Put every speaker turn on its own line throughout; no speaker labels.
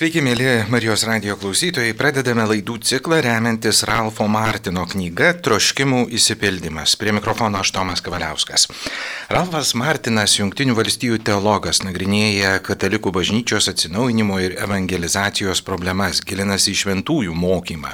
Sveiki, mėly Marijos radio klausytojai. Pradedame laidų ciklą remiantis Ralfo Martino knyga Troškimų įsipildymas. Prie mikrofono aš Tomas Kavaliauskas. Ralfas Martinas, Junktinių valstybių teologas, nagrinėja katalikų bažnyčios atsinaujinimo ir evangelizacijos problemas, gilinasi į šventųjų mokymą.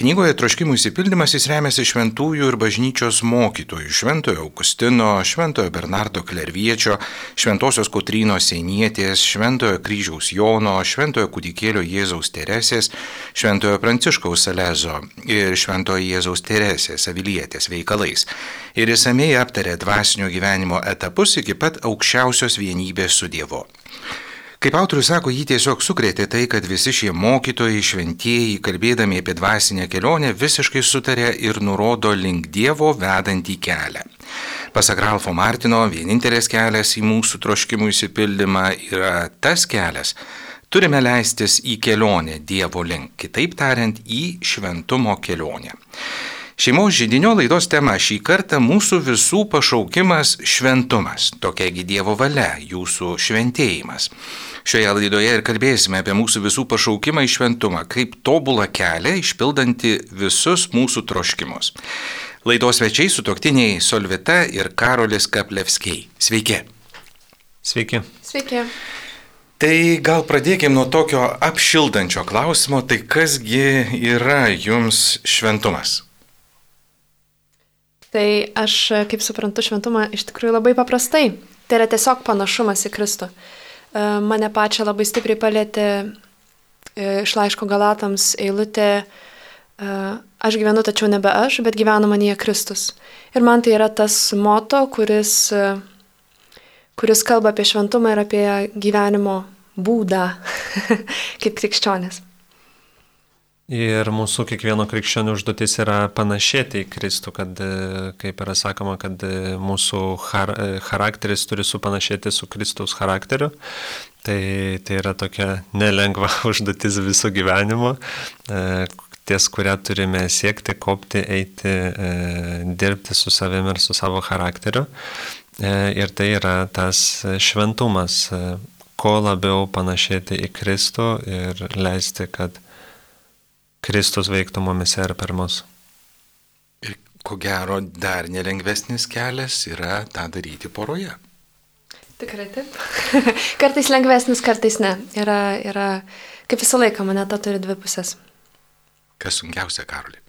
Knygoje Troškimų įsipildymas jis remiasi šventųjų ir bažnyčios mokytojų - Šventojo Augustino, Šventojo Bernardo Klerviečio, Šventosios Kotrynos Seinietės, Šventojo kryžiaus Jono, Šventojo kūdikėlio Jėzaus Teresės, Šventojo Pranciškaus Salezo ir Šventojo Jėzaus Teresės avilietės veikalais. Ir įsamei aptarė dvasinio gyvenimo etapus iki pat aukščiausios vienybės su Dievu. Kaip autorius sako, jį tiesiog sukrėtė tai, kad visi šie mokytojai, šventieji, kalbėdami apie dvasinę kelionę, visiškai sutarė ir nurodo link Dievo vedantį kelią. Pasak Ralfo Martino, vienintelis kelias į mūsų troškimų įsipildymą yra tas kelias, turime leistis į kelionę Dievo link, kitaip tariant, į šventumo kelionę. Šeimos žydinio laidos tema šį kartą mūsų visų pašaukimas šventumas, tokiagi Dievo valia, jūsų šventėjimas. Šioje laidoje ir kalbėsime apie mūsų visų pašaukimą į šventumą, kaip tobulą kelią išpildanti visus mūsų troškimus. Laidos svečiai sutoktiniai Solvita ir Karolis Kaplevskiai. Sveiki.
Sveiki.
Sveiki.
Tai gal pradėkime nuo tokio apšildančio klausimo, tai kasgi yra jums šventumas?
Tai aš, kaip suprantu, šventumą iš tikrųjų labai paprastai. Tai yra tiesiog panašumas į Kristų. E, mane pačią labai stipriai palėtė e, iš laiško Galatams eilutė e, Aš gyvenu tačiau nebe aš, bet gyvena manyje Kristus. Ir man tai yra tas moto, kuris, kuris kalba apie šventumą ir apie gyvenimo būdą kaip krikščionis.
Ir mūsų kiekvieno krikščionių užduotis yra panašėti į Kristų, kad, e, kaip yra sakoma, kad e, mūsų char, e, charakteris turi supanašėti su Kristaus charakteriu. Tai, tai yra tokia nelengva užduotis viso gyvenimo, ties kurią turime siekti, kopti, eiti, dirbti su savimi ir su savo charakteriu. Ir tai yra tas šventumas, kuo labiau panašėti į Kristų ir leisti, kad Kristus veiktų mumise ir per mus.
Ir ko gero dar nelengvesnis kelias yra tą daryti poroje.
Tikrai taip. kartais lengvesnis, kartais ne. Yra, yra, kaip visą laiką, moneta turi dvi pusės.
Kas sunkiausia, Karoli?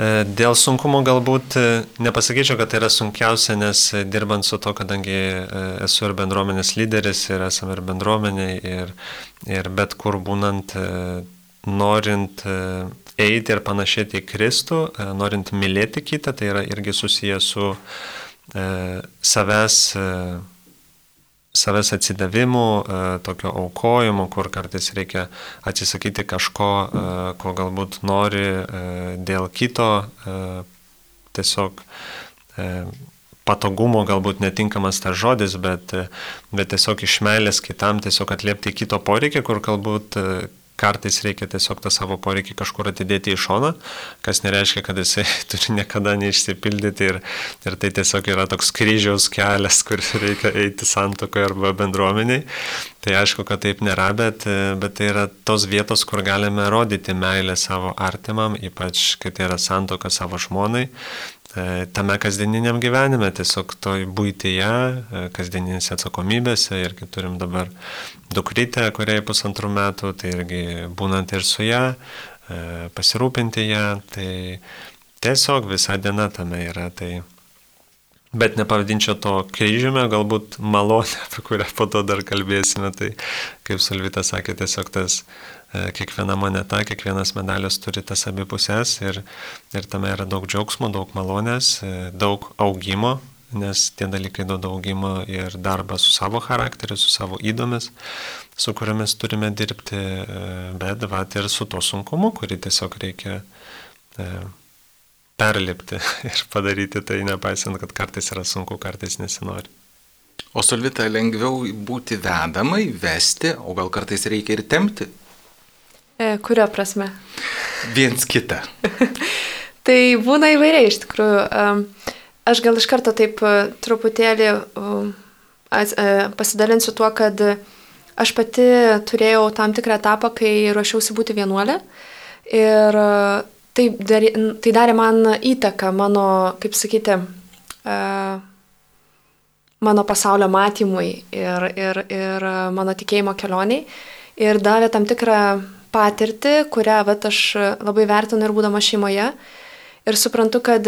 E, dėl sunkumo galbūt e, nepasakyčiau, kad tai yra sunkiausia, nes dirbant su to, kadangi e, esu ir bendruomenės lyderis, ir esame ir bendruomeniai, ir, ir bet kur būnant norint e, eiti ir panašėti į Kristų, e, norint mylėti kitą, tai yra irgi susijęs su e, savęs, savęs atsidavimu, tokio aukojimo, kur kartais reikia atsisakyti kažko, ko galbūt nori dėl kito, tiesiog patogumo galbūt netinkamas tas žodis, bet, bet tiesiog iš meilės kitam tiesiog atliepti kito poreikį, kur galbūt kartais reikia tiesiog tą savo poreikį kažkur atidėti į šoną, kas nereiškia, kad jisai turi niekada neišsipildyti ir, ir tai tiesiog yra toks kryžiaus kelias, kur reikia eiti santokoje arba bendruomeniai. Tai aišku, kad taip nėra, bet, bet tai yra tos vietos, kur galime rodyti meilę savo artimam, ypač kai tai yra santoka savo žmonai, tame kasdieniniam gyvenime, tiesiog toj būtyje, e, kasdieninėse atsakomybėse ir kai turim dabar dukrytę, kuriai pusantrų metų, tai irgi būnant ir su ją, e, pasirūpinti ją, tai tiesiog visa diena tame yra. Tai... Bet nepavadinčiau to kryžiumi, galbūt malonė, apie kurią po to dar kalbėsime, tai kaip Salvita sakė, tiesiog tas E, kiekviena moneta, kiekvienas medalis turi tas abi pusės ir, ir tame yra daug džiaugsmo, daug malonės, e, daug augimo, nes tie dalykai duoda augimo ir darbą su savo charakteriu, su savo įdomis, su kuriomis turime dirbti, e, bet vat ir su to sunkumu, kurį tiesiog reikia perlipti ir padaryti tai, nepaisant, kad kartais yra sunku, kartais nesinori.
O solvita lengviau būti vedamai, vesti, o gal kartais reikia ir temti?
E, kurio prasme?
Viens kitą.
tai būna įvairiai iš tikrųjų. Aš gal iš karto taip e, truputėlį e, pasidalinsiu tuo, kad Aš pati turėjau tam tikrą etapą, kai ruošiausi būti vienuolė. Ir tai darė, tai darė man įtaką mano, kaip sakyti, mano pasaulio matymui ir, ir, ir mano tikėjimo kelioniai. Ir davė tam tikrą patirtį, kurią vat, aš labai vertinu ir būdama šeimoje. Ir suprantu, kad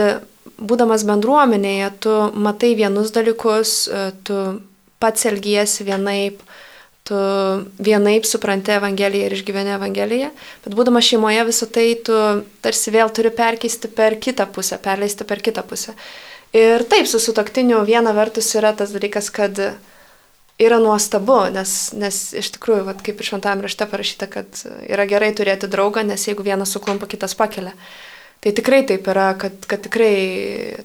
būdamas bendruomenėje, tu matai vienus dalykus, tu pats elgiesi vienaip, tu vienaip supranti Evangeliją ir išgyveni Evangeliją, bet būdama šeimoje visą tai tu tarsi vėl turi perkeisti per kitą pusę, perleisti per kitą pusę. Ir taip, su sutoktiniu viena vertus yra tas dalykas, kad yra nuostabu, nes, nes iš tikrųjų, vat, kaip ir šventame rašte parašyta, kad yra gerai turėti draugą, nes jeigu vienas suklumpa, kitas pakelia. Tai tikrai taip yra, kad, kad tikrai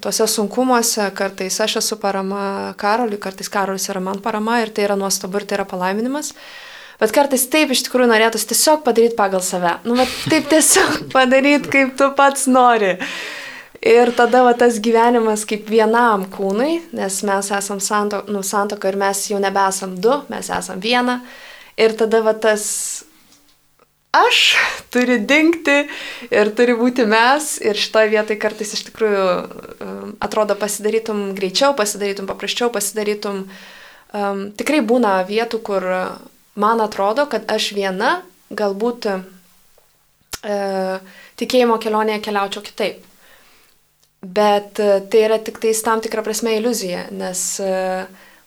tuose sunkumuose kartais aš esu parama karoliui, kartais karolis yra man parama ir tai yra nuostabu ir tai yra palaiminimas. Bet kartais taip iš tikrųjų norėtųsi tiesiog padaryti pagal save. Nu, bet taip tiesiog padaryti, kaip tu pats nori. Ir tada va, tas gyvenimas kaip vienam kūnui, nes mes esam santoka, nu, santoka ir mes jau nebesam du, mes esam viena. Ir tada va, tas aš turi dingti ir turi būti mes. Ir šitoje vietoje kartais iš tikrųjų um, atrodo pasidarytum greičiau, pasidarytum paprasčiau, pasidarytum. Um, tikrai būna vietų, kur man atrodo, kad aš viena galbūt uh, tikėjimo kelionėje keliaučiau kitaip. Bet e, tai yra tik tais tam tikrą prasme iliuzija, nes e,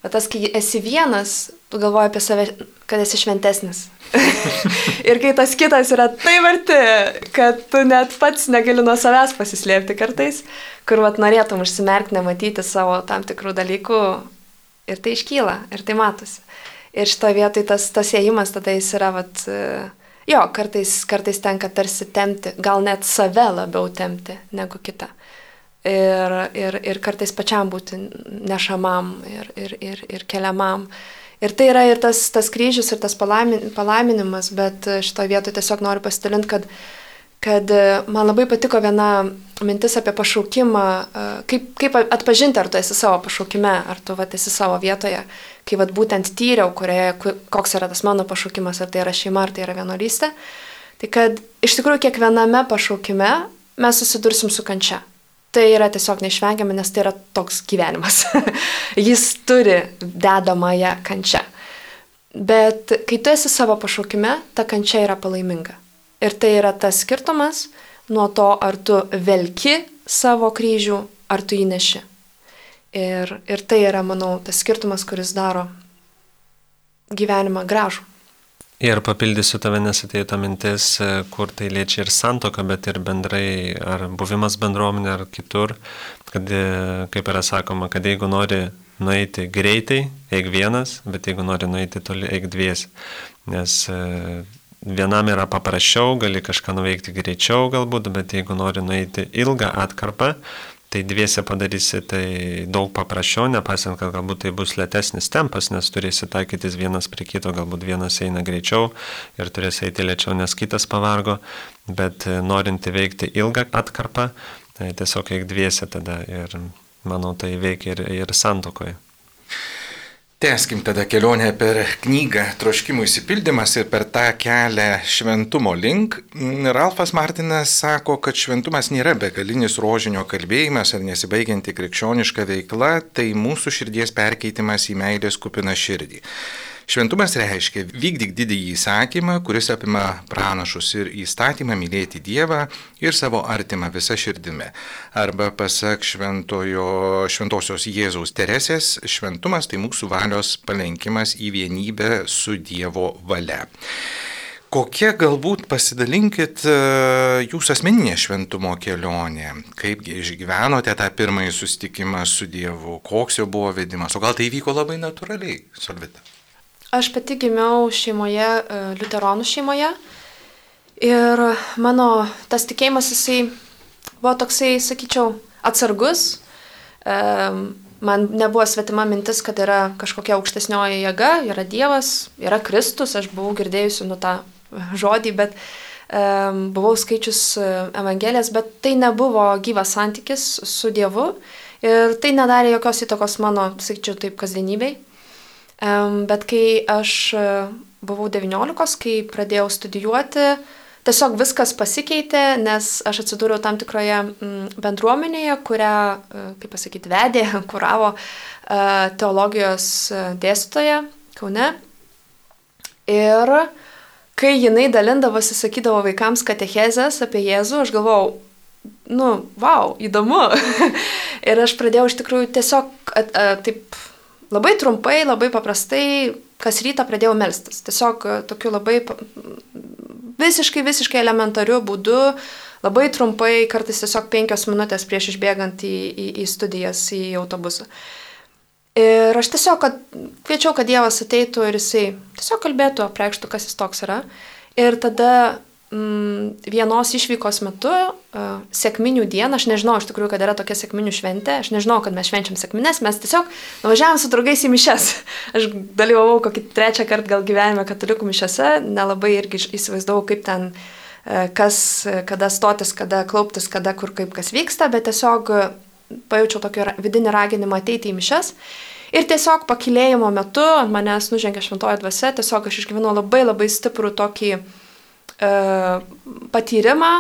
va, tas, kai esi vienas, tu galvoji apie save, kad esi šventesnis. ir kai tas kitas yra taip arti, kad tu net pats negali nuo savęs pasislėpti kartais, kur vat norėtum užsimerkti, nematyti savo tam tikrų dalykų ir tai iškyla, ir tai matosi. Ir šitoje vietoje tas, tas ėjimas tada jis yra, vat, e, jo, kartais, kartais tenka tarsi temti, gal net save labiau temti negu kitą ir, ir, ir kartais pačiam būti nešamam ir, ir, ir, ir keliamam. Ir tai yra ir tas, tas kryžius, ir tas palaimin, palaiminimas, bet šitoje vietoje tiesiog noriu pasidalinti, kad, kad man labai patiko viena mintis apie pašaukimą, kaip, kaip atpažinti, ar tu esi savo pašaukime, ar tu vat, esi savo vietoje, kai vat, būtent tyriau, kurioje, koks yra tas mano pašaukimas, ar tai yra šeima, ar tai yra vienuolystė. Tai kad iš tikrųjų kiekviename pašaukime mes susidursim su kančia. Tai yra tiesiog neišvengiama, nes tai yra toks gyvenimas. Jis turi dedamąją kančią. Bet kai tu esi savo pašaukime, ta kančia yra palaiminga. Ir tai yra tas skirtumas nuo to, ar tu velki savo kryžių, ar tu jį neši. Ir, ir tai yra, manau, tas skirtumas, kuris daro gyvenimą gražų.
Ir papildysiu tave, nes atėjo ta mintis, e, kur tai liečia ir santoka, bet ir bendrai, ar buvimas bendruomenė, ar kitur, kad, e, kaip yra sakoma, kad jeigu nori nueiti greitai, eik vienas, bet jeigu nori nueiti toli, eik dvies. Nes e, vienam yra paprasčiau, gali kažką nuveikti greičiau galbūt, bet jeigu nori nueiti ilgą atkarpą, tai dviese padarysi tai daug paprasčiau, nepaisant, kad galbūt tai bus lėtesnis tempas, nes turėsi taikytis vienas prie kito, galbūt vienas eina greičiau ir turėsi eiti lėčiau, nes kitas pavargo, bet e, norint įveikti ilgą atkarpą, tai tiesiog eik dviese tada ir manau tai veikia ir, ir santokoje.
Teskim tada kelionę per knygą Troškimų įsipildymas ir per tą kelią šventumo link. Ralfas Martinas sako, kad šventumas nėra begalinis rožinio kalbėjimas ar nesibaigianti krikščioniška veikla, tai mūsų širdies perkeitimas į meilės kupiną širdį. Šventumas reiškia vykdyk didįjį įsakymą, kuris apima pranašus ir įstatymą mylėti Dievą ir savo artimą visą širdimi. Arba pasak šventojo, šventosios Jėzaus Teresės, šventumas tai mūsų valios palenkimas į vienybę su Dievo valia. Kokia galbūt pasidalinkit e, jūsų asmeninė šventumo kelionė, kaipgi išgyvenote tą pirmąjį susitikimą su Dievu, koks jo buvo vedimas, o gal tai vyko labai natūraliai, Solvita?
Aš pati gimiau šeimoje, e, liuteronų šeimoje. Ir mano tas tikėjimas, jisai buvo toksai, sakyčiau, atsargus. E, man nebuvo svetima mintis, kad yra kažkokia aukštesnioji jėga, yra Dievas, yra Kristus, aš buvau girdėjusi nu tą žodį, bet um, buvau skaičius Evangelijas, bet tai nebuvo gyvas santykis su Dievu ir tai nedarė jokios įtakos mano, sakyčiau, taip kasdienybei. Bet kai aš buvau 19, kai pradėjau studijuoti, tiesiog viskas pasikeitė, nes aš atsidūriau tam tikroje bendruomenėje, kurią, e, kaip pasakyti, vedė, kuravo e, teologijos e, dėstytoja Kaune. Ir kai jinai dalindavosi, sakydavo vaikams katechezės apie Jėzų, aš galvojau, nu, wow, įdomu. ir aš pradėjau iš tikrųjų tiesiog at, at, taip labai trumpai, labai paprastai kas rytą pradėjau melstis. Tiesiog e, tokiu labai visiškai, visiškai elementariu būdu, labai trumpai, kartais tiesiog penkios minutės prieš išbėgant į, į, į studijas, į autobusą. Ir aš tiesiog kad, kviečiau, kad Dievas ateitų ir jisai tiesiog kalbėtų, apreikštų, kas jis toks yra. Ir tada vienos išvykos metu, uh, sėkminių dieną, aš nežinau iš tikrųjų, kad yra tokia sėkminių šventė, aš nežinau, kad mes švenčiam sėkminės, mes tiesiog nuvažiavam su draugais į mišes. Aš dalyvavau kokį trečią kartą gal gyvenime katalikų mišese, nelabai irgi įsivaizdavau, kaip ten, uh, kas, kada stotis, kada klauptis, kada kur kaip kas vyksta, bet tiesiog pajaučiau tokį vidinį raginimą ateiti į mišes. Ir tiesiog pakilėjimo metu ant manęs nužengė šventoji dvasia, tiesiog aš išgyvenau labai labai stiprų tokį uh, E, patyrimą.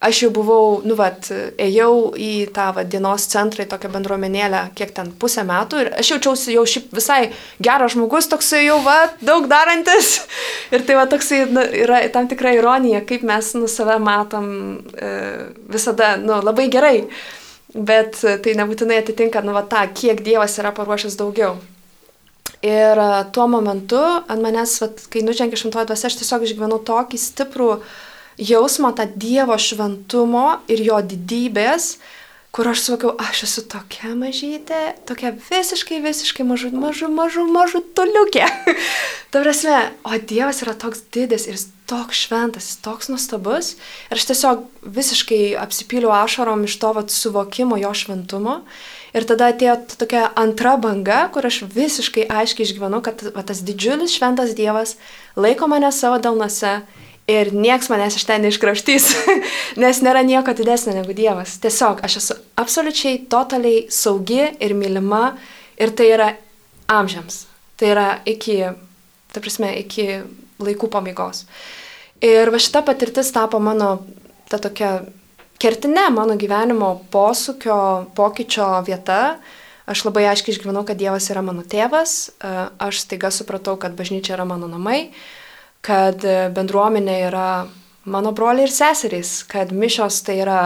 Aš jau buvau, nu, vat, ėjau į tą vat, dienos centrą, į tokią bendruomenėlę, kiek ten pusę metų ir aš jaučiausi jau šiaip visai geras žmogus, toksai jau, va, daug darantis. Ir tai va, toksai nu, yra tam tikra ironija, kaip mes, nu, save matom e, visada, nu, labai gerai. Bet tai nebūtinai atitinka, nu, va, tą, kiek Dievas yra paruošęs daugiau. Ir e, tuo momentu ant manęs, vat, kai nužengė šventoji dvasia, aš tiesiog išgyvenau tokį stiprų jausmą, tą Dievo šventumo ir jo didybės, kur aš suvokiau, aš esu tokia mažytė, tokia visiškai, visiškai mažu, mažu, mažu, mažu tuliukė. Ta prasme, o Dievas yra toks didis ir toks šventas, jis toks nuostabus. Ir aš tiesiog visiškai apsipyliau ašarom iš to vat, suvokimo jo šventumo. Ir tada atėjo tokia antra banga, kur aš visiškai aiškiai išgyvenau, kad va, tas didžiulis šventas Dievas laiko mane savo delnuose ir nieks manęs iš ten neiškraštys, nes nėra nieko didesnio negu Dievas. Tiesiog aš esu absoliučiai, totaliai saugi ir mylima ir tai yra amžiams. Tai yra iki, ta prasme, iki laikų pabaigos. Ir va šita patirtis tapo mano ta tokia kertinė mano gyvenimo posūkio, pokyčio vieta. Aš labai aiškiai išgyvenau, kad Dievas yra mano tėvas, e, aš staiga supratau, kad bažnyčia yra mano namai, kad bendruomenė yra mano broliai ir seserys, kad mišios tai yra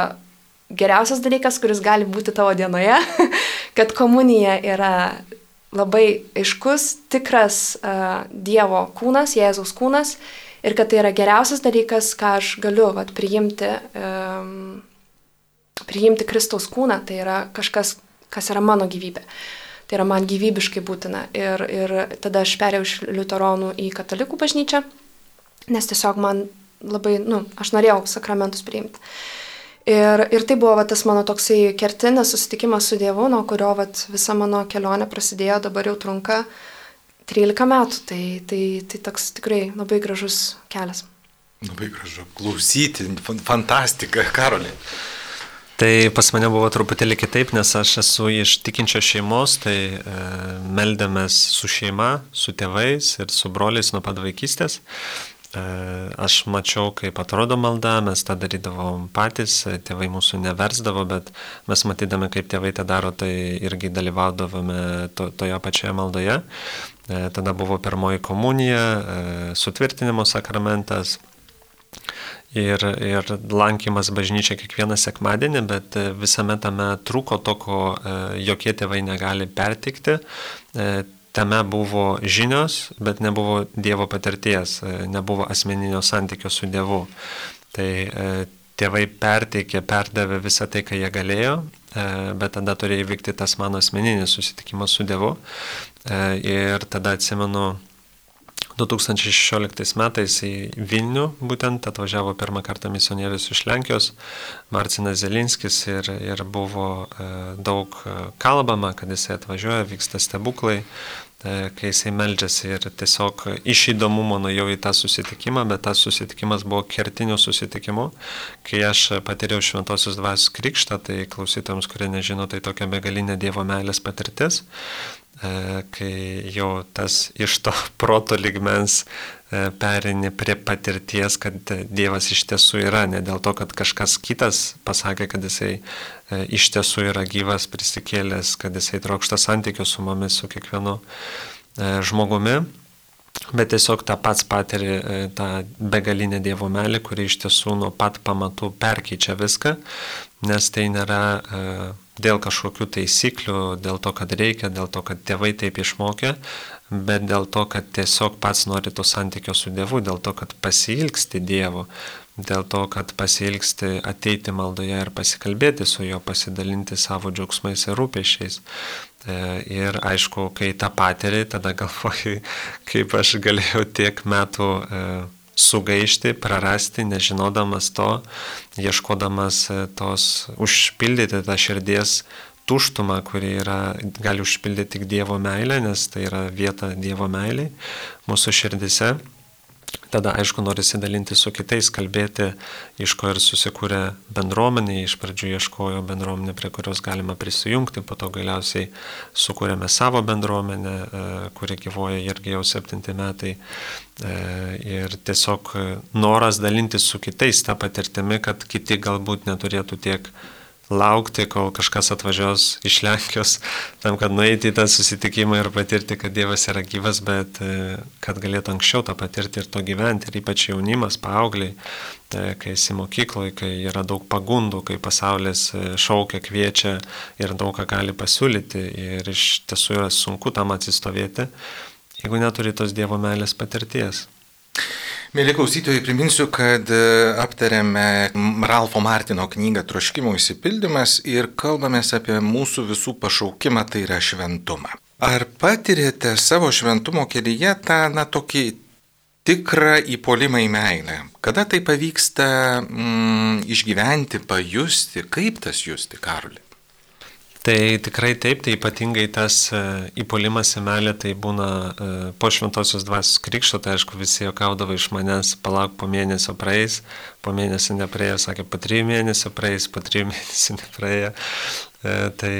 geriausias dalykas, kuris gali būti tavo dienoje, kad komunija yra labai aiškus, tikras uh, Dievo kūnas, Jėzaus kūnas ir kad tai yra geriausias dalykas, ką aš galiu vat, priimti, um, priimti Kristaus kūną, tai yra kažkas, kas yra mano gyvybė. Tai yra man gyvybiškai būtina. Ir, ir tada aš perėjau iš liuteronų į katalikų bažnyčią, nes tiesiog man labai, nu, aš norėjau sakramentus priimti. Ir, ir tai buvo va, tas mano toksai kertinis susitikimas su Dievu, nuo kurio va, visa mano kelionė prasidėjo, dabar jau trunka uh, 13 metų, tai, tai, tai toks tikrai labai gražus kelias.
Labai gražu klausyti, fantastika, Karolė.
Tai pas mane buvo truputėlį kitaip, nes aš esu iš tikinčios šeimos, tai e, meldėmės su šeima, su tėvais ir su broliais nuo pat vaikystės. E, aš mačiau, kaip atrodo malda, mes tą darydavom patys, tėvai mūsų neversdavo, bet mes matydami, kaip tėvai tą daro, tai irgi dalyvaudavome to, toje pačioje maldoje. E, tada buvo pirmoji komunija, e, sutvirtinimo sakramentas. Ir, ir lankymas bažnyčia kiekvieną sekmadienį, bet visame tame trūko to, ko jokie tėvai negali pertikti tame buvo žinios, bet nebuvo Dievo patirties, e, nebuvo asmeninio santykio su Dievu. Tai e, tėvai perteikė, perdavė visą tai, ką jie galėjo, e, bet tada turėjo įvykti tas mano asmeninis susitikimas su Dievu. Ir tada atsimenu, 2016 metais į Vilnių būtent atvažiavo pirmą kartą misionierius iš Lenkijos, Marcinas Zelinskis ir, ir buvo daug kalbama, kad jisai atvažiuoja, vyksta stebuklai, E, kai jisai meldžiasi ir tiesiog iš įdomumo nuėjau į tą susitikimą, bet tas susitikimas buvo kertiniu susitikimu. Kai aš patyriau šventosios dvasios krikštą, tai klausytams, kurie nežino, tai tokia begalinė Dievo meilės patirtis. Kai jau tas iš to proto ligmens E, perini prie patirties, kad Dievas iš tiesų yra, ne dėl to, kad kažkas kitas pasakė, kad jisai e, iš tiesų yra gyvas, prisikėlęs, kad jisai trokšta santykių su mumis, su kiekvienu e, žmogumi, bet tiesiog tą pats patiri tą begalinę Dievo melį, kuri iš tiesų nuo pat pamatų perkeičia viską, nes tai nėra dėl kažkokių taisyklių, dėl to, kad reikia, dėl to, kad tėvai taip išmokė, bet dėl to, kad tiesiog pats nori to santykio su Dievu, dėl to, kad pasilgsti Dievo, dėl to, kad pasilgsti ateiti maldoje ir pasikalbėti su juo, pasidalinti savo džiaugsmais ir rūpešiais. E, ir aišku, kai tą patiri, tada galvoju, kaip aš galėjau tiek metų e, sugaišti, prarasti, nežinodamas to, ieškodamas e, tos, užpildyti tą širdies tuštumą, kuri yra, gali užpildyti tik Dievo meilė, nes tai yra vieta Dievo meiliai mūsų širdise. Tada, aišku, norisi dalinti su kitais, kalbėti, iš ko ir susikūrė bendruomenė, iš pradžių ieškojo bendruomenė, prie kurios galima prisijungti, po to galiausiai sukūrėme savo bendruomenę, e, kuri gyvoja irgi jau septinti metai. E, ir tiesiog noras dalinti su kitais tą patirtimi, kad kiti galbūt neturėtų tiek laukti, kol kažkas atvažiuos iš Lenkijos, tam, kad nueiti į tą susitikimą ir patirti, kad Dievas yra gyvas, bet e, kad galėtų anksčiau tą patirti ir to gyventi, ir ypač jaunimas, paaugliai, tai, kai esi mokykloje, kai yra daug pagundų, kai pasaulis e, šaukia, kviečia ir daug ką gali pasiūlyti ir iš tiesų yra sunku tam atsistovėti, jeigu neturi tos Dievo meilės patirties.
Mėly klausytojai, priminsiu, kad e, aptarėme Ralfo Martino knygą Troškimo įsipildymas ir kalbamės apie mūsų visų pašaukimą, tai yra šventumą. Ar patirėte savo šventumo kelyje tą, na, tokį tikrą įpolimą į meilę? Kada tai pavyksta mm, išgyventi, pajusti, kaip tas justi, Karoli?
Tai tikrai taip, tai ypatingai tas e, įpolimas į melę, tai būna e, po šventosios dvasios krikšto, tai aišku visi jokaudavo iš manęs, palauk po mėnesio praeis, po mėnesio nepraėjo, sakė, po trijų mėnesių praeis, po trijų mėnesių nepraėjo. E, tai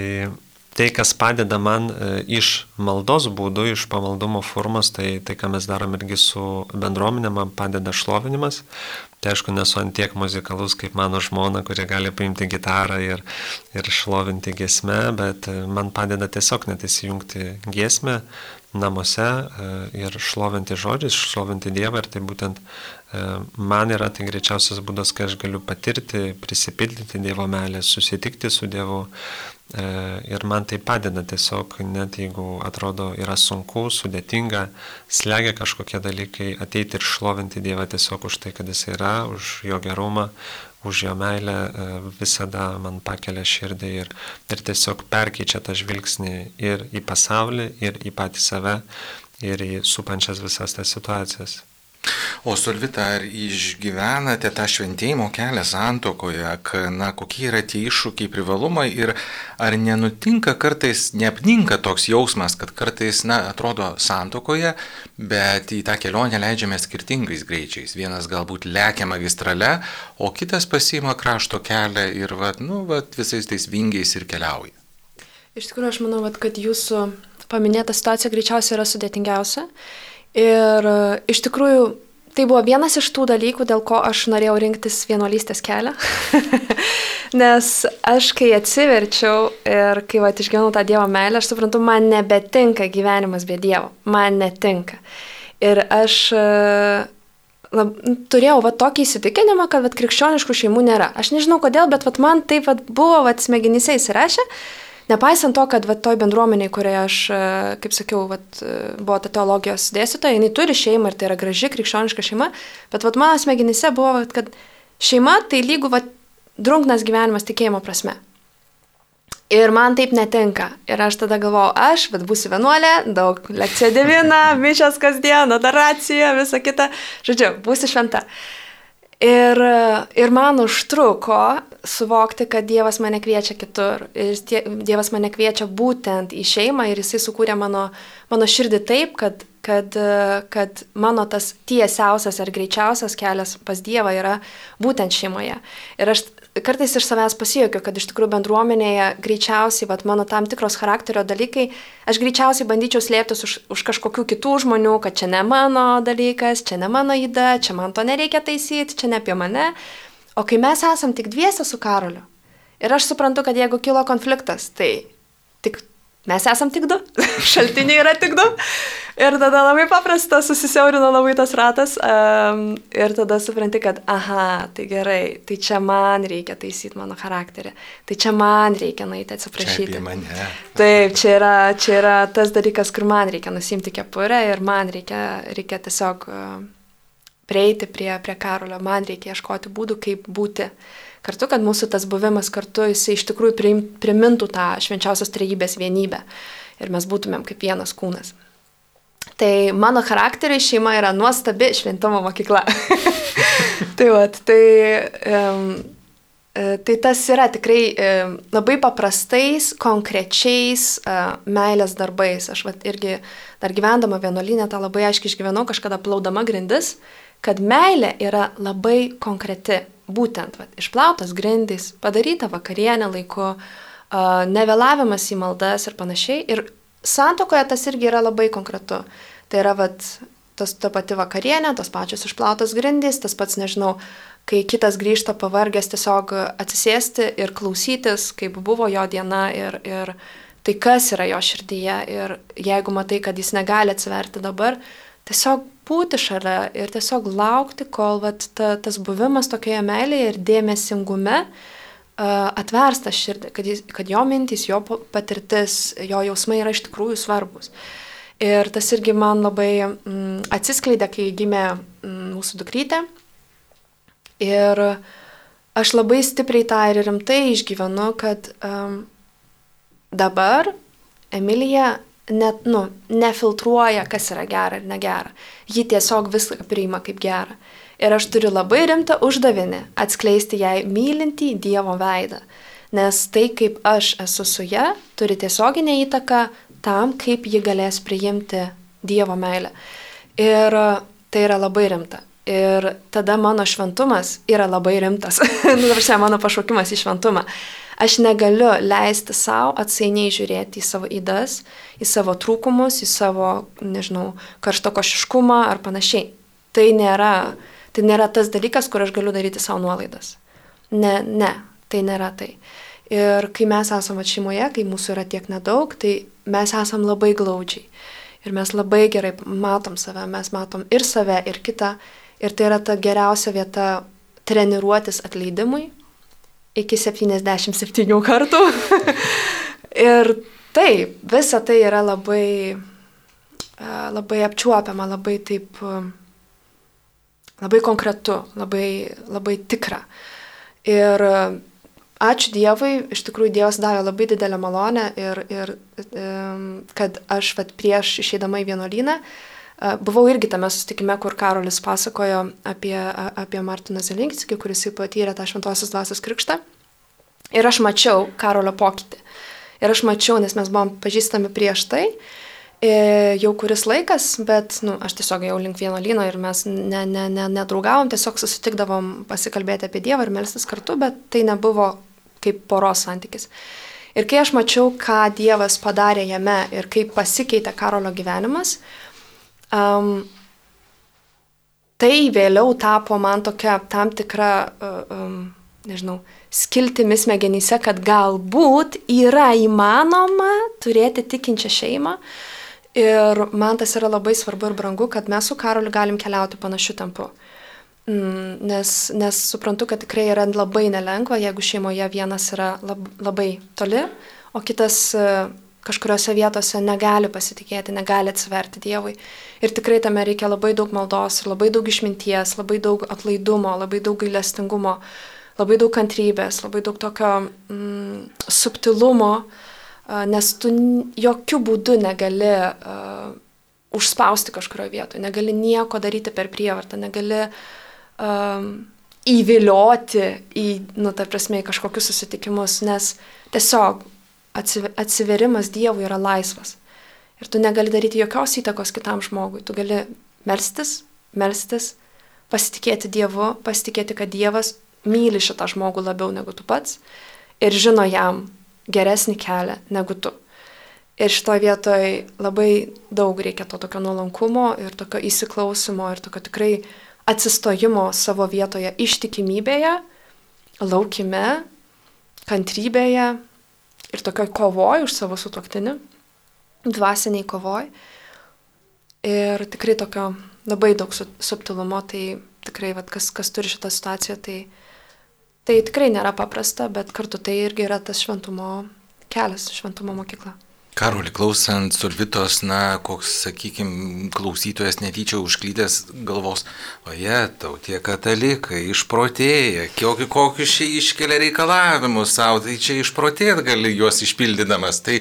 tai, kas padeda man iš maldos būdų, iš pamaldumo formos, tai tai, ką mes darom irgi su bendruomenė, man padeda šlovinimas. Tai aišku, nesu antiek muzikalus kaip mano žmona, kurie gali paimti gitarą ir, ir šlovinti giesmę, bet e, man padeda tiesiog net įsijungti giesmę namuose e, ir šlovinti žodžiais, šlovinti Dievą ir tai būtent e, man yra tai greičiausias būdas, kai aš galiu patirti, prisipildyti Dievo meilę, susitikti su Dievu, ir man tai padeda tiesiog, net jeigu atrodo yra sunku, sudėtinga, slegia kažkokie dalykai, ateiti ir šlovinti Dievą tiesiog už tai, kad Jis yra, už Jo gerumą, už Jo meilę, e, visada man pakelia širdį ir, ir tiesiog perkeičia tą žvilgsnį ir į pasaulį, ir į patį save, ir į supančias visas tas situacijas.
O Solvita, ar išgyvenate tą šventėjimo kelią santokoje, na, kokie yra tie iššūkiai, privalumai ir ar nenutinka kartais, neapninka toks jausmas, kad kartais, na, atrodo santokoje, bet į tą kelionę leidžiame skirtingais greičiais. Vienas galbūt lekia magistrale, o kitas pasima krašto kelią ir, va, nu, va, visais tais vingiais ir keliauja.
Iš tikrųjų, aš manau, vat, kad jūsų paminėta situacija greičiausiai yra sudėtingiausia. Ir e, iš tikrųjų tai buvo vienas iš tų dalykų, dėl ko aš norėjau rinktis vienuolystės kelią. Nes aš, kai atsiverčiau ir kai va, išgyvenau tą Dievo meilę, aš suprantu, man nebetinka gyvenimas be Dievo. Man netinka. Ir aš e, lab, turėjau va, tokį įsitikinimą, kad va, krikščioniškų šeimų nėra. Aš nežinau kodėl, bet va, man taip va, buvo va, smegenyse įsirašę. Nepaisant to, kad va, toj bendruomeniai, kurioje aš, e, kaip sakiau, va, buvo ta teologijos dėstytoja, jinai turi šeimą ir tai yra graži krikščioniška šeima, bet va, mano smegenyse buvo, va, kad šeima tai lygų va, drunknas gyvenimas tikėjimo prasme. Ir man taip netinka. Ir aš tada galvojau, aš, bet būsiu vienuolė, daug lekcija devina, mišas kasdien, adoracija, visa kita. Žodžiu, būsiu šventa. Ir, ir man užtruko suvokti, kad Dievas mane kviečia kitur. Ir Dievas mane kviečia būtent į šeimą ir Jisai sukūrė mano, mano širdį taip, kad kad, kad mano tas tiesiausias ar greičiausias kelias pas Dievą yra būtent šeimoje. Ir aš kartais iš savęs pasijokiu, kad iš tikrųjų bendruomenėje greičiausiai, vat, mano tam tikros charakterio dalykai, aš greičiausiai bandyčiau slėptis už, už kažkokių kitų žmonių, kad čia ne mano dalykas, čia ne mano įda, čia man to nereikia taisyti, čia ne apie mane. O kai mes esam tik dviese su Karoliu, ir aš suprantu, kad jeigu kilo konfliktas, tai tik mes esam tik du, šaltiniai yra tik du. Ir tada labai paprasta, susisiaurino labai tas ratas um, ir tada supranti, kad, aha, tai gerai, tai čia man reikia taisyti mano charakterį, tai čia man reikia nueiti atsiprašyti. Taip, čia yra, čia yra tas dalykas, kur man reikia nusimti kepurę ir man reikia, reikia tiesiog uh, prieiti prie, prie Karolio, man reikia ieškoti būdų, kaip būti kartu, kad mūsų tas buvimas kartu, jisai iš tikrųjų primintų tą švenčiausios trejybės vienybę ir mes būtumėm kaip vienas kūnas. Tai mano charakteriai šeima yra nuostabi šventumo mokykla. tai, vat, tai, um, tai tas yra tikrai um, labai paprastais, konkrečiais uh, meilės darbais. Aš vat, irgi dar gyvendama vienuolinė tą labai aiškiai išgyvenau, kažkada plaudama grindis, kad meilė yra labai konkreti. Būtent vat, išplautas grindys, padaryta vakarienė laiku, nevėlavimas į maldas ir panašiai. Ir santokoje tas irgi yra labai konkretu. Tai yra vat, tas, ta pati vakarienė, tos pačios išplautos grindys, tas pats, nežinau, kai kitas grįžta pavargęs tiesiog atsisėsti ir klausytis, kaip buvo jo diena ir, ir tai kas yra jo širdyje. Ir jeigu matai, kad jis negali atsiverti dabar, tiesiog būti šalia ir tiesiog laukti, kol vat, ta, tas buvimas tokioje meilėje ir dėmesingume uh, atvers tą širdį, kad, jis, kad jo mintys, jo patirtis, jo jausmai yra iš tikrųjų svarbus. Ir tas irgi man labai mm, atsiskleidė, kai gimė mm, mūsų dukrytė. Ir aš labai stipriai tą ir rimtai išgyvenu, kad um, dabar Emilija net, nu, nefiltruoja, kas yra gera ir negera. Ji tiesiog viską priima kaip gera. Ir aš turiu labai rimtą uždavinį atskleisti jai mylintį Dievo veidą. Nes tai, kaip aš esu su ją, turi tiesioginę įtaką tam, kaip ji galės priimti Dievo meilę. Ir tai yra labai rimta. Ir tada mano šventumas yra labai rimtas. nu, dabar mano pašaukimas į šventumą. Aš negaliu leisti savo atsainiai žiūrėti į savo įdas, į savo trūkumus, į savo, nežinau, karštokošiškumą ar panašiai. Tai nėra Tai nėra tas dalykas, kur aš galiu daryti savo nuolaidas. Ne, ne, tai nėra tai. Ir kai mes esame šeimoje, kai mūsų yra tiek nedaug, tai mes esam labai glaudžiai. Ir mes labai gerai matom save, mes matom ir save, ir kitą. Ir tai yra ta geriausia vieta treniruotis atleidimui iki 77 kartų. ir taip, visa tai yra labai, labai apčiuopiama, labai taip labai konkretu, labai, labai tikra. Ir e, ačiū Dievui, iš tikrųjų Dievas davė labai didelę malonę ir, ir kad aš vat, prieš išeidama į vienuolyną e, buvau irgi tame susitikime, kur Karolis pasakojo apie, apie Martiną Zelinkskį, kuris patyrė tą šventosios dvasios krikštą. Ir aš mačiau Karolio pokytį. Ir aš mačiau, nes mes buvom pažįstami prieš tai. E, jau kuris laikas, bet nu, aš tiesiog jau link vieno lyno ir mes ne, ne, ne, nedraugavom, tiesiog susitikdavom pasikalbėti apie Dievą ir melstis kartu, bet tai nebuvo kaip poros santykis. Ir kai aš mačiau, ką Dievas padarė jame ir kaip pasikeitė Karolio gyvenimas, um, tai vėliau tapo man tokia tam tikra, um, nežinau, skiltimi smegenyse, kad galbūt yra įmanoma turėti tikinčią šeimą, Ir man tas yra labai svarbu ir brangu, kad mes su Karoliu galim keliauti panašiu tempu. Mm, nes, nes suprantu, kad tikrai yra labai nelengva, jeigu šeimoje vienas yra lab, labai toli, o kitas e, kažkuriuose vietose negali pasitikėti, negali atsiverti Dievui. Ir tikrai tame reikia labai daug maldos, labai daug išminties, labai daug atlaidumo, labai daug gailestingumo, labai daug kantrybės, labai daug tokio mm, subtilumo, nes tu jokių būdų negali uh, užspausti kažkurioje vietoje, negali nieko daryti per prievartą, negali um, įvilioti į, nu, ta prasme, į kažkokius susitikimus, nes tiesiog atsiverimas Dievui yra laisvas. Ir tu negali daryti jokios įtakos kitam žmogui. Tu gali melstis, melstis, pasitikėti Dievu, pasitikėti, kad Dievas myli šitą žmogų labiau negu tu pats ir žino jam geresnį kelią negu tu. Ir šitoje vietoje labai daug reikia to tokio nuolankumo ir tokio įsiklausimo ir tokio tikrai atsistojimo savo vietoje ištikimybėje, laukime, kantrybėje ir tokio kovoj už savo sutoktinį dvasiniai kovoj. Ir tikrai tokio labai daug subtilumo, tai tikrai, vat, kas, kas turi šitą situaciją, tai, tai tikrai nėra paprasta, bet kartu tai irgi yra tas šventumo kelias, šventumo mokykla.
Karoli, klausant Solvitos, na, koks, sakykime, klausytojas netyčia užklydęs galvos, oje, tau tie katalikai išprotėja, kokius čia iškelia reikalavimus savo, tai čia išprotėt gali juos išpildydamas. Tai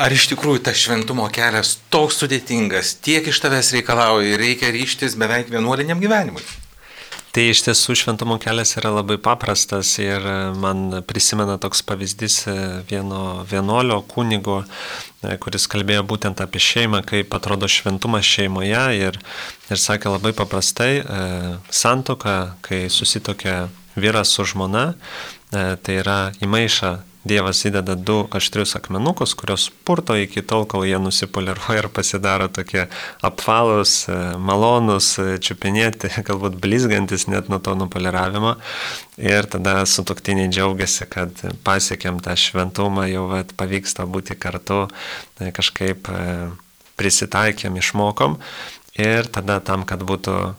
Ar iš tikrųjų tas šventumo kelias toks sudėtingas, tiek iš tavęs reikalauja ir reikia ryštis beveik vienuoliniam gyvenimui?
Tai iš tiesų šventumo kelias yra labai paprastas ir man prisimena toks pavyzdys vieno vienuolio kunigo, kuris kalbėjo būtent apie šeimą, kaip atrodo šventumas šeimoje ir, ir sakė labai paprastai, santoka, kai susitokia vyras su žmona, tai yra įmaiša Dievas įdeda du aštrius akmenukus, kurios purto iki tol, kol jie nusipoliruoja ir pasidaro tokie apvalus, e, malonus, e, čiupinėti, galbūt blizgantis net nuo to nupoliravimo. Ir tada sutoktiniai džiaugiasi, kad pasiekėm tą šventumą, jau vat, pavyksta būti kartu, e, kažkaip prisitaikėm, išmokom. Ir tada tam, kad būtų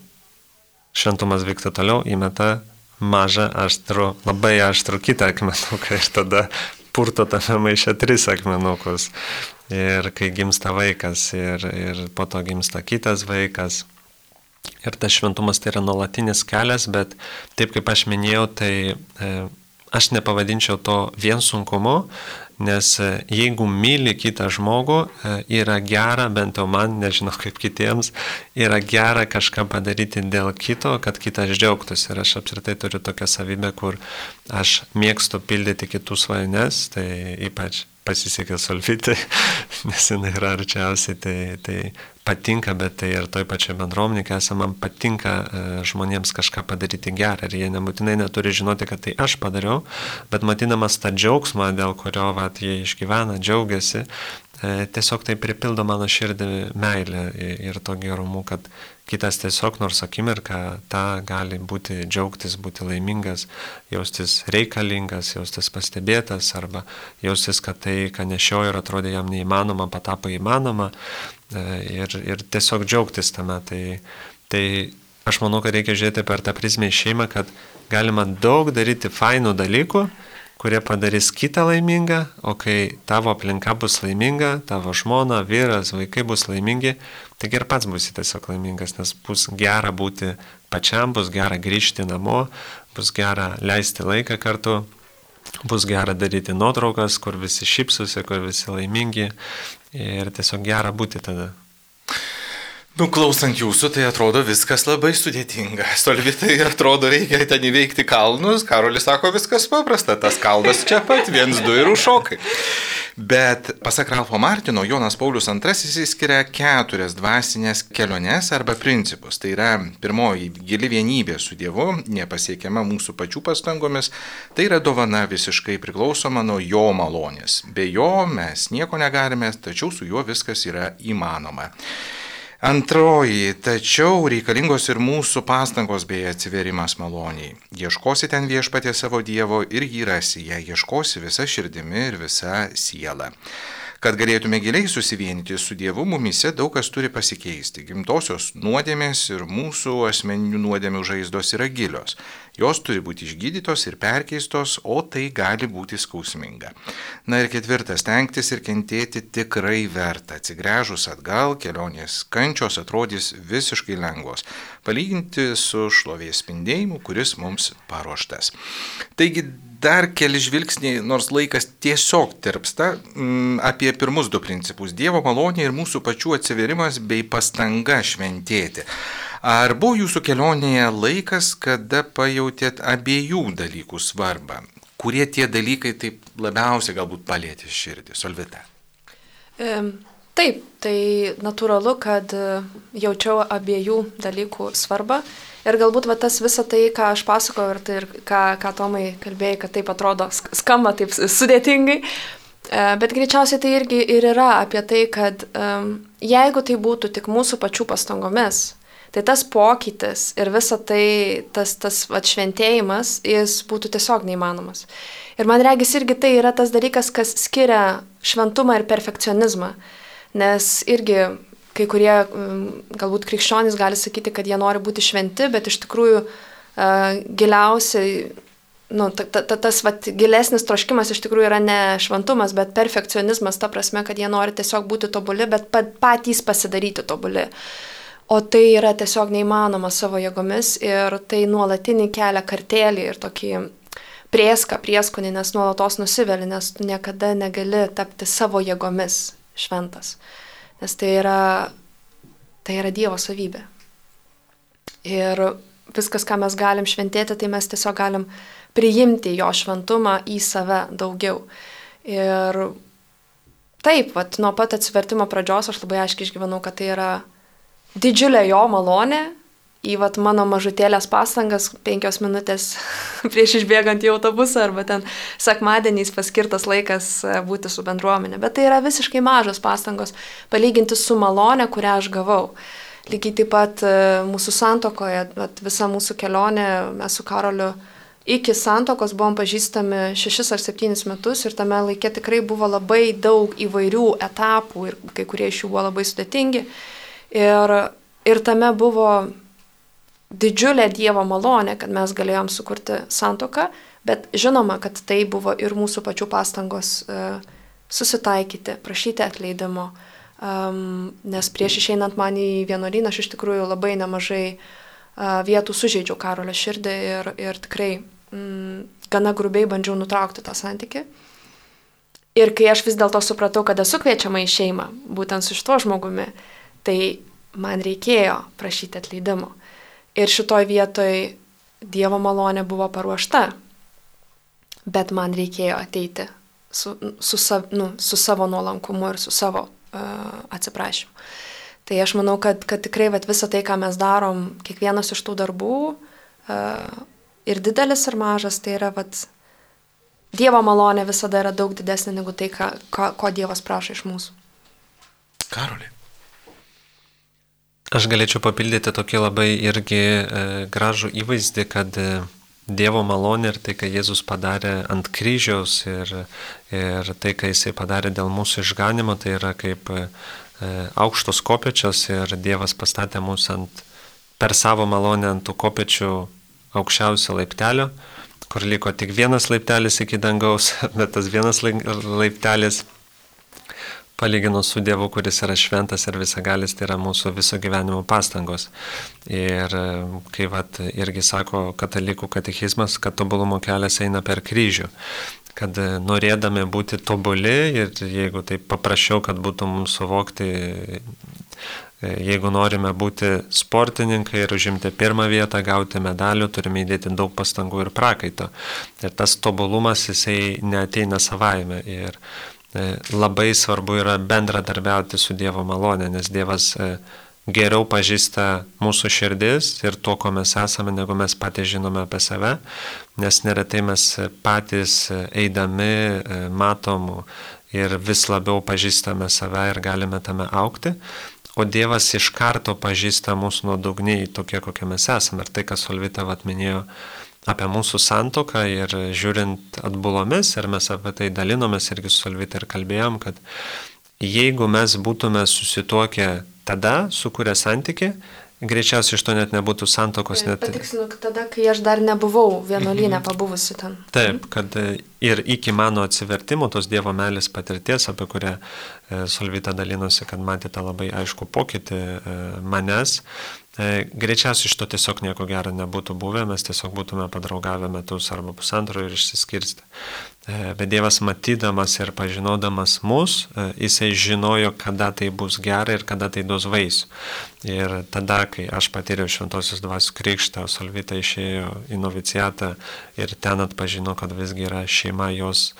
šventumas vyktų toliau, įmeta mažą aštrų, labai aštrų kitą akmenuką ir tada purto tame maiše tris akmenukus. Ir kai gimsta vaikas ir, ir po to gimsta kitas vaikas. Ir tas šventumas tai yra nuolatinis kelias, bet taip kaip aš minėjau, tai e, aš nepavadinčiau to vien sunkumu, Nes e, jeigu myli kitą žmogų, e, yra gera, bent jau man, nežinau kaip kitiems, yra gera kažką padaryti dėl kito, kad kitas džiaugtųsi. Ir aš apskritai turiu tokią savybę, kur aš mėgstu pildyti kitų svajones, tai ypač pasisekė solvitai, nes jinai yra arčiausiai, tai, tai patinka, bet tai ir toj pačioj bendruomenė, kai esame, man patinka e, žmonėms kažką padaryti gerą ir jie nebūtinai neturi žinoti, kad tai aš padariau, bet matydamas tą džiaugsmą, dėl kurio vat, jie išgyvena, džiaugiasi, e, tiesiog tai pripildo mano širdį meilę ir to gerumu, kad kitas tiesiog nors akimirką tą gali būti džiaugtis, būti laimingas, jaustis reikalingas, jaustis pastebėtas arba jaustis, kad tai, ką nešiojo ir atrodė jam neįmanoma, patapo įmanoma ir, ir tiesiog džiaugtis tame. Tai, tai aš manau, kad reikia žiūrėti per tą prizmę į šeimą, kad galima daug daryti fainų dalykų, kurie padarys kitą laimingą, o kai tavo aplinka bus laiminga, tavo žmona, vyras, vaikai bus laimingi, taigi ir pats būsi tiesiog laimingas, nes bus gera būti pačiam, bus gera grįžti namo, bus gera leisti laiką kartu, bus gera daryti nuotraukas, kur visi šypsosi, kur visi laimingi ir tiesiog gera būti tada.
Nu, klausant jūsų, tai atrodo viskas labai sudėtinga. Solvitai atrodo reikia ten įveikti kalnus, Karolis sako viskas paprasta, tas kalnas čia pat, viens, du ir užšokai. Bet pasak Ralfo Martino, Jonas Paulius II įsiskiria keturias dvasinės keliones arba principus. Tai yra pirmoji gili vienybė su Dievu, nepasiekiama mūsų pačių pastangomis, tai yra dovana visiškai priklausoma nuo jo malonės. Be jo mes nieko negalime, tačiau su juo viskas yra įmanoma. Antroji, tačiau reikalingos ir mūsų pastangos bei atsiverimas maloniai. Ieškosi ten viešpatė savo Dievo ir jį rasi, jei ieškosi visa širdimi ir visa siela. Kad galėtume giliai susivienyti su Dievu, mumise daug kas turi pasikeisti. Gimtosios nuodėmės ir mūsų asmeninių nuodėmių žaizdos yra gilios. Jos turi būti išgydytos ir perkeistos, o tai gali būti skausminga. Na ir ketvirtas, tenktis ir kentėti tikrai verta. Atsigręžus atgal, kelionės kančios atrodys visiškai lengvos, palyginti su šlovės spindėjimu, kuris mums paruoštas. Taigi dar keli žvilgsniai, nors laikas tiesiog tirpsta, m, mm, apie pirmus du principus - Dievo malonė ir mūsų pačių atsiverimas bei pastanga šventėti. Ar buvo jūsų kelionėje laikas, kada pajutėt abiejų dalykų svarbą? Kurie tie dalykai taip labiausiai galbūt palėtė širdį? Solvita.
Taip, tai natūralu, kad e, jaučiau abiejų dalykų svarbą. Ir galbūt va, tas visą tai, ką aš pasakojau ir, tai, ir ką, ką Tomai kalbėjai, kad taip atrodo, skamba taip sudėtingai, e, bet greičiausiai tai irgi ir yra apie tai, kad um, jeigu tai būtų tik mūsų pačių pastangomis, tai tas pokytis ir visa tai, tas, tas atšventėjimas, jis būtų tiesiog neįmanomas. Ir man regis irgi tai yra tas dalykas, kas skiria šventumą ir perfekcionizmą. Nes irgi kai kurie mm, galbūt krikščionys gali sakyti, kad jie nori būti šventi, bet iš tikrųjų uh, giliausiai, nu, ta, ta, ta, tas vat, gilesnis troškimas iš tikrųjų yra ne šventumas, bet perfekcionizmas, ta prasme, kad jie nori tiesiog būti tobuli, bet pat, patys pasidaryti tobuli. O tai yra tiesiog neįmanoma savo jėgomis ir tai nuolatinį kelią kartelį ir tokį prieską, prieskonį, nes nuolatos nusiveli, nes tu niekada negali tapti savo jėgomis šventas. Nes tai yra, tai yra Dievo savybė. Ir viskas, ką mes galim šventėti, tai mes tiesiog galim priimti jo šventumą į save daugiau. Ir taip, vat, nuo pat atsivertimo pradžios aš labai aiškiai išgyvenau, kad tai yra didžiulė jo malonė į vat, mano mažutėlės pastangas penkios minutės prieš išbėgant į autobusą arba ten sekmadieniais paskirtas laikas e, būti su bendruomenė. Bet tai yra visiškai mažos pastangos palyginti su malonė, kurią aš gavau. Lygiai taip pat e, mūsų santokoje, visa mūsų kelionė, mes su Karoliu iki santokos buvom pažįstami šešis ar septynis metus ir tame laikė tikrai buvo labai daug įvairių etapų ir kai kurie iš jų buvo labai sudėtingi. Ir, ir tame buvo didžiulė Dievo malonė, kad mes galėjom sukurti santoką, bet žinoma, kad tai buvo ir mūsų pačių pastangos uh, susitaikyti, prašyti atleidimo, nes prieš išeinant man į vienuolyną aš iš tikrųjų labai nemažai uh, vietų sužeidžiau Karolio širdį ir, ir tikrai mm, gana grubiai bandžiau nutraukti tą santykį. Ir kai aš vis dėlto supratau, kad esu kviečiama į šeimą, būtent su šituo žmogumi, tai man reikėjo prašyti atleidimo. Ir šitoj vietoj Dievo malonė buvo paruošta, bet man reikėjo ateiti su, su, sav, nu, su savo nuolankumu ir su savo uh, atsiprašymu. Tai aš manau, kad, kad tikrai vat, visą tai, ką mes darom, kiekvienas iš tų darbų, uh, ir didelis, ir mažas, tai yra vat, Dievo malonė visada yra daug didesnė negu tai, ką, ko, ko Dievas prašo iš mūsų.
Karolė.
Aš galėčiau papildyti tokį labai irgi e, gražų įvaizdį, kad e, Dievo malonė ir tai, ką Jėzus padarė ant kryžiaus ir, ir tai, ką Jisai padarė dėl mūsų išganimo, tai yra kaip e, aukštos kopečios ir Dievas pastatė mus ant, per savo malonę ant tų kopečių aukščiausio laiptelio, kur liko tik vienas laiptelis iki dangaus, bet tas vienas laiptelis palyginus su Dievu, kuris yra šventas ir visagalis, tai yra mūsų viso gyvenimo pastangos. Ir e, kai vat, irgi sako katalikų katechizmas, kad tobulumo kelias eina per kryžių kad e, norėdami būti tobuli ir jeigu tai paprašiau, kad būtų mums suvokti, e, jeigu norime būti sportininkai ir užimti pirmą vietą, gauti medalių, turime įdėti daug pastangų ir prakaito. Ir tas tobulumas jisai neteina savaime. Ir labai svarbu yra bendradarbiauti su Dievo malonė, nes Dievas e, geriau pažįsta mūsų širdis ir to, ko mes esame, negu mes patys žinome apie save, nes neretai mes patys eidami e, matom ir vis labiau pažįstame save ir galime tame aukti. O Dievas iš karto pažįsta mūsų nuodugniai tokie, kokie mes esame. Ir tai, kas Solvita vat minėjo, apie mūsų santoką ir žiūrint atbulomis, ir mes apie tai dalinomės irgi su Salvita ir kalbėjom, kad jeigu mes būtume susituokę tada, sukūrę santyki, greičiausiai iš to net nebūtų santokos.
Net... Patiksinu, tada, kai aš dar nebuvau vienuolynę mhm. pabuvusi ten.
Taip, kad ir iki mano atsivertimo tos Dievo meilės patirties, apie kurią e, Solvita dalinosi, kad matėte labai aišku pokytį e, manęs, E, greičiausiai iš to tiesiog nieko gero nebūtų buvę, mes tiesiog būtume padraugavę metus arba pusantro ir išsiskirsti. E, bet Dievas matydamas ir pažinodamas mus, e, jisai žinojo, kada tai bus gerai ir kada tai duos vaisių. Ir tada, kai aš patyriau šventosios dvasios krikštą, Solvita išėjo į novicijatą ir ten atpažino, kad visgi yra šeima jos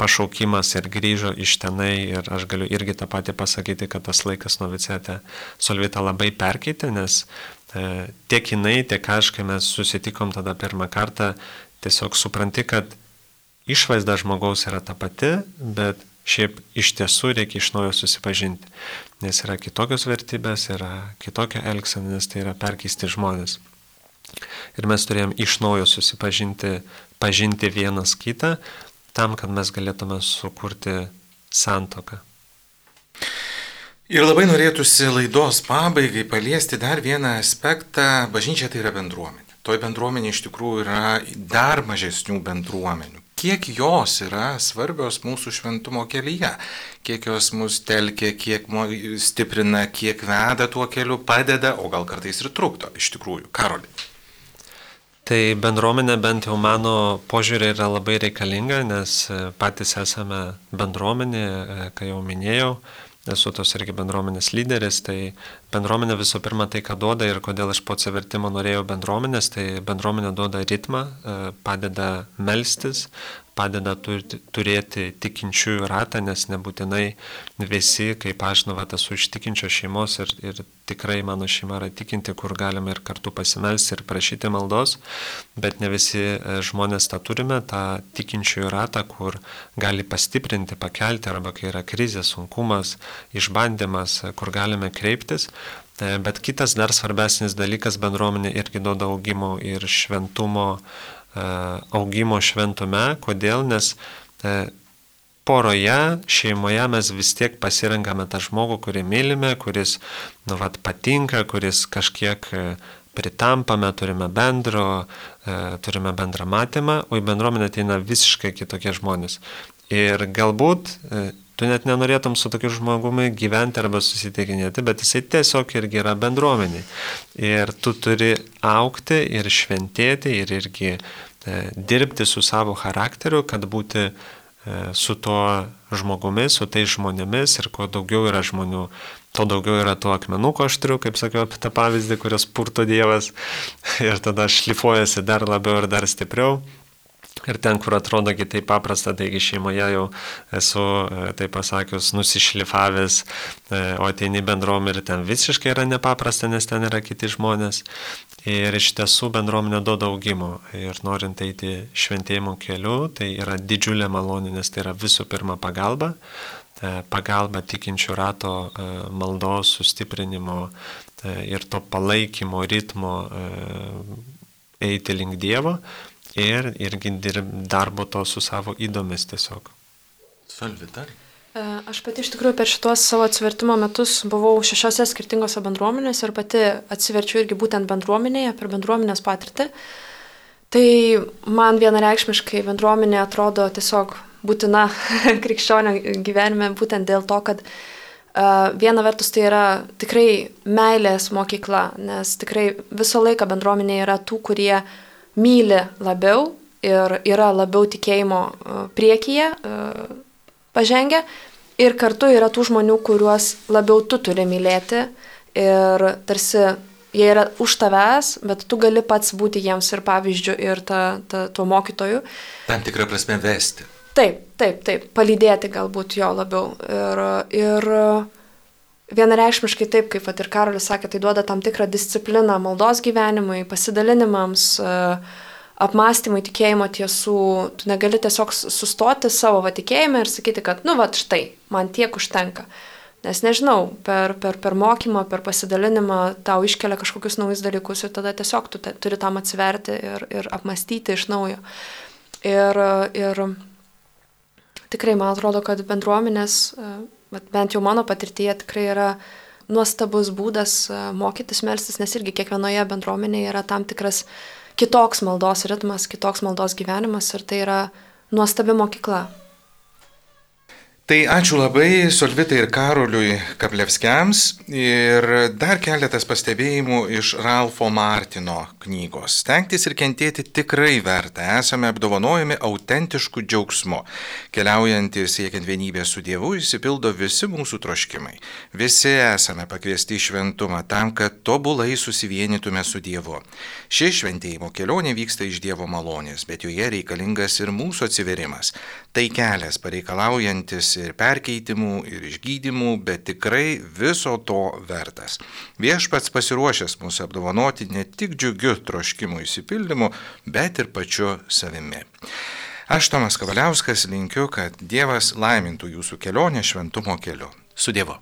pašaukimas ir grįžo iš tenai ir aš galiu irgi tą patį pasakyti, kad tas laikas novicete Solvita labai perkeitė, nes e, tiek jinai, tiek aš, kai mes susitikom tada pirmą kartą, tiesiog supranti, kad išvaizda žmogaus yra ta pati, bet šiaip iš tiesų reikia iš naujo susipažinti, nes yra kitokios vertybės, yra kitokia elgsena, nes tai yra perkeisti žmonės. Ir mes turėjom iš naujo susipažinti, pažinti vienas kitą, tam, kad mes galėtume sukurti santoką.
Ir labai norėtųsi laidos pabaigai paliesti dar vieną aspektą. Bažnyčia tai yra bendruomenė. Toj bendruomenė iš tikrųjų yra dar mažesnių bendruomenių. Kiek jos yra svarbios mūsų šventumo kelyje, kiek jos mus telkia, kiek stiprina, kiek veda tuo keliu, padeda, o gal kartais ir trukdo iš tikrųjų. Karolį.
Tai bendruomenė bent jau mano požiūrė yra labai reikalinga, nes e, patys esame bendruomenė, e, kai jau minėjau, esu tos irgi bendruomenės lyderis, tai bendruomenė visų pirma tai, ką duoda ir kodėl aš po atsivertimo norėjau bendruomenės, tai bendruomenė duoda ritmą, e, padeda melstis, padeda turėti tikinčiųjų ratą, nes nebūtinai visi, kaip aš, nu, va, esu iš tikinčios šeimos ir, ir tikrai mano šeima yra tikinti, kur galime ir kartu pasimelsti ir prašyti maldos, bet ne visi e, žmonės tą turime, tą tikinčiųjų ratą, kur gali pastiprinti, pakelti, arba kai yra krizė, sunkumas, išbandymas, e, kur galime kreiptis. E, bet kitas dar svarbesnis dalykas bendruomenė irgi duoda augimo ir šventumo E, augimo šventume. Kodėl? Nes e, poroje, šeimoje mes vis tiek pasirenkame tą žmogų, kurį mylime, kuris, nu, vat, patinka, kuris kažkiek e, pritampame, turime bendro, turime bendrą matymą, o į bendruomenę ateina visiškai kitokie žmonės. Ir galbūt tu net nenorėtum su tokiu žmogumi gyventi arba susitikinėti, bet jisai tiesiog irgi yra bendruomenė. Ir tu turi aukti ir šventėti ir irgi e, dirbti su savo charakteriu, kad būti e, su tuo žmogumi, su tais žmonėmis ir kuo daugiau yra žmonių, to daugiau yra tų akmenukų aštrių, kaip sakiau apie tą pavyzdį, kurios purto Dievas ir tada šlifuojasi dar labiau ir dar stipriau. Ir ten, kur atrodo kitai paprasta, taigi šeimoje jau esu, e, taip pasakius, nusišlifavęs, e, o ateini bendrom ir ten visiškai yra nepaprasta, nes ten yra kiti žmonės. Ir iš tiesų bendruomenė duoda augimo. Ir norint eiti šventėjimo keliu, tai yra didžiulė malonė, nes tai yra visų pirma pagalba. E, pagalba tikinčių rato maldos sustiprinimo ir to palaikymo ritmo eiti link Dievo ir irgi darbo to su savo įdomis tiesiog.
Salvita.
E, aš pati iš tikrųjų per šitos savo atsivertimo metus buvau šešiose skirtingose bendruomenėse ir pati atsiverčiu irgi būtent bendruomenėje, per bendruomenės patirtį. Tai man vienareikšmiškai bendruomenė atrodo tiesiog būtina krikščionio gyvenime būtent dėl to, kad uh, viena vertus tai yra tikrai meilės mokykla, nes tikrai visą laiką bendruomenė yra tų, kurie uh, myli labiau ir yra labiau tikėjimo e, priekyje e, pažengę ir kartu yra tų žmonių, kuriuos labiau tu turi mylėti ir tarsi jie yra už tavęs, bet tu gali pats būti jiems ir pavyzdžių ir ta, ta, tuo mokytoju.
Tam tikrą prasme vesti.
Taip, taip, taip, palydėti galbūt jo labiau. Ir, ir Vienareikšmiškai taip, kaip ir Karolis sakė, tai duoda tam tikrą discipliną maldos gyvenimui, pasidalinimams, e, apmąstymui tikėjimo tiesų. Tu negali tiesiog sustoti savo tikėjime ir sakyti, kad, nu, va, štai, man tiek užtenka. Nes nežinau, per, per, per mokymą, per pasidalinimą tau iškelia kažkokius naujus dalykus ir tada tiesiog tu te, turi tam atsiverti ir, ir apmastyti iš naujo. Ir, ir tikrai man atrodo, kad bendruomenės e, bet bent jau mano patirtyje tikrai yra nuostabus būdas e, mokytis melstis, nes irgi kiekvienoje bendruomenėje yra tam tikras kitoks maldos ritmas, kitoks maldos gyvenimas ir tai yra nuostabi mokykla.
Tai ačiū labai Solvitai ir Karoliui Kaplevskiams ir dar keletas pastebėjimų iš Ralfo Martino knygos. Stengtis ir kentėti tikrai verta. Esame apdovanojami autentiškų džiaugsmu. Keliaujant ir siekiant vienybės su Dievu, įsipildo visi mūsų troškimai. Visi esame pakviesti į šventumą tam, kad tobulai susivienytume su Dievu. Ši šventėjimo kelionė vyksta iš Dievo malonės, bet joje reikalingas ir mūsų atsiverimas. Tai kelias pareikalaujantis ir perkeitimų, ir išgydymų, bet tikrai viso to vertas. Viešpats pasiruošęs mūsų apdovanoti ne tik džiugiu troškimų įsipildymu, bet ir pačiu savimi. Aš Tomas Kavaliauskas linkiu, kad Dievas laimintų jūsų kelionę šventumo keliu. Su Dievu.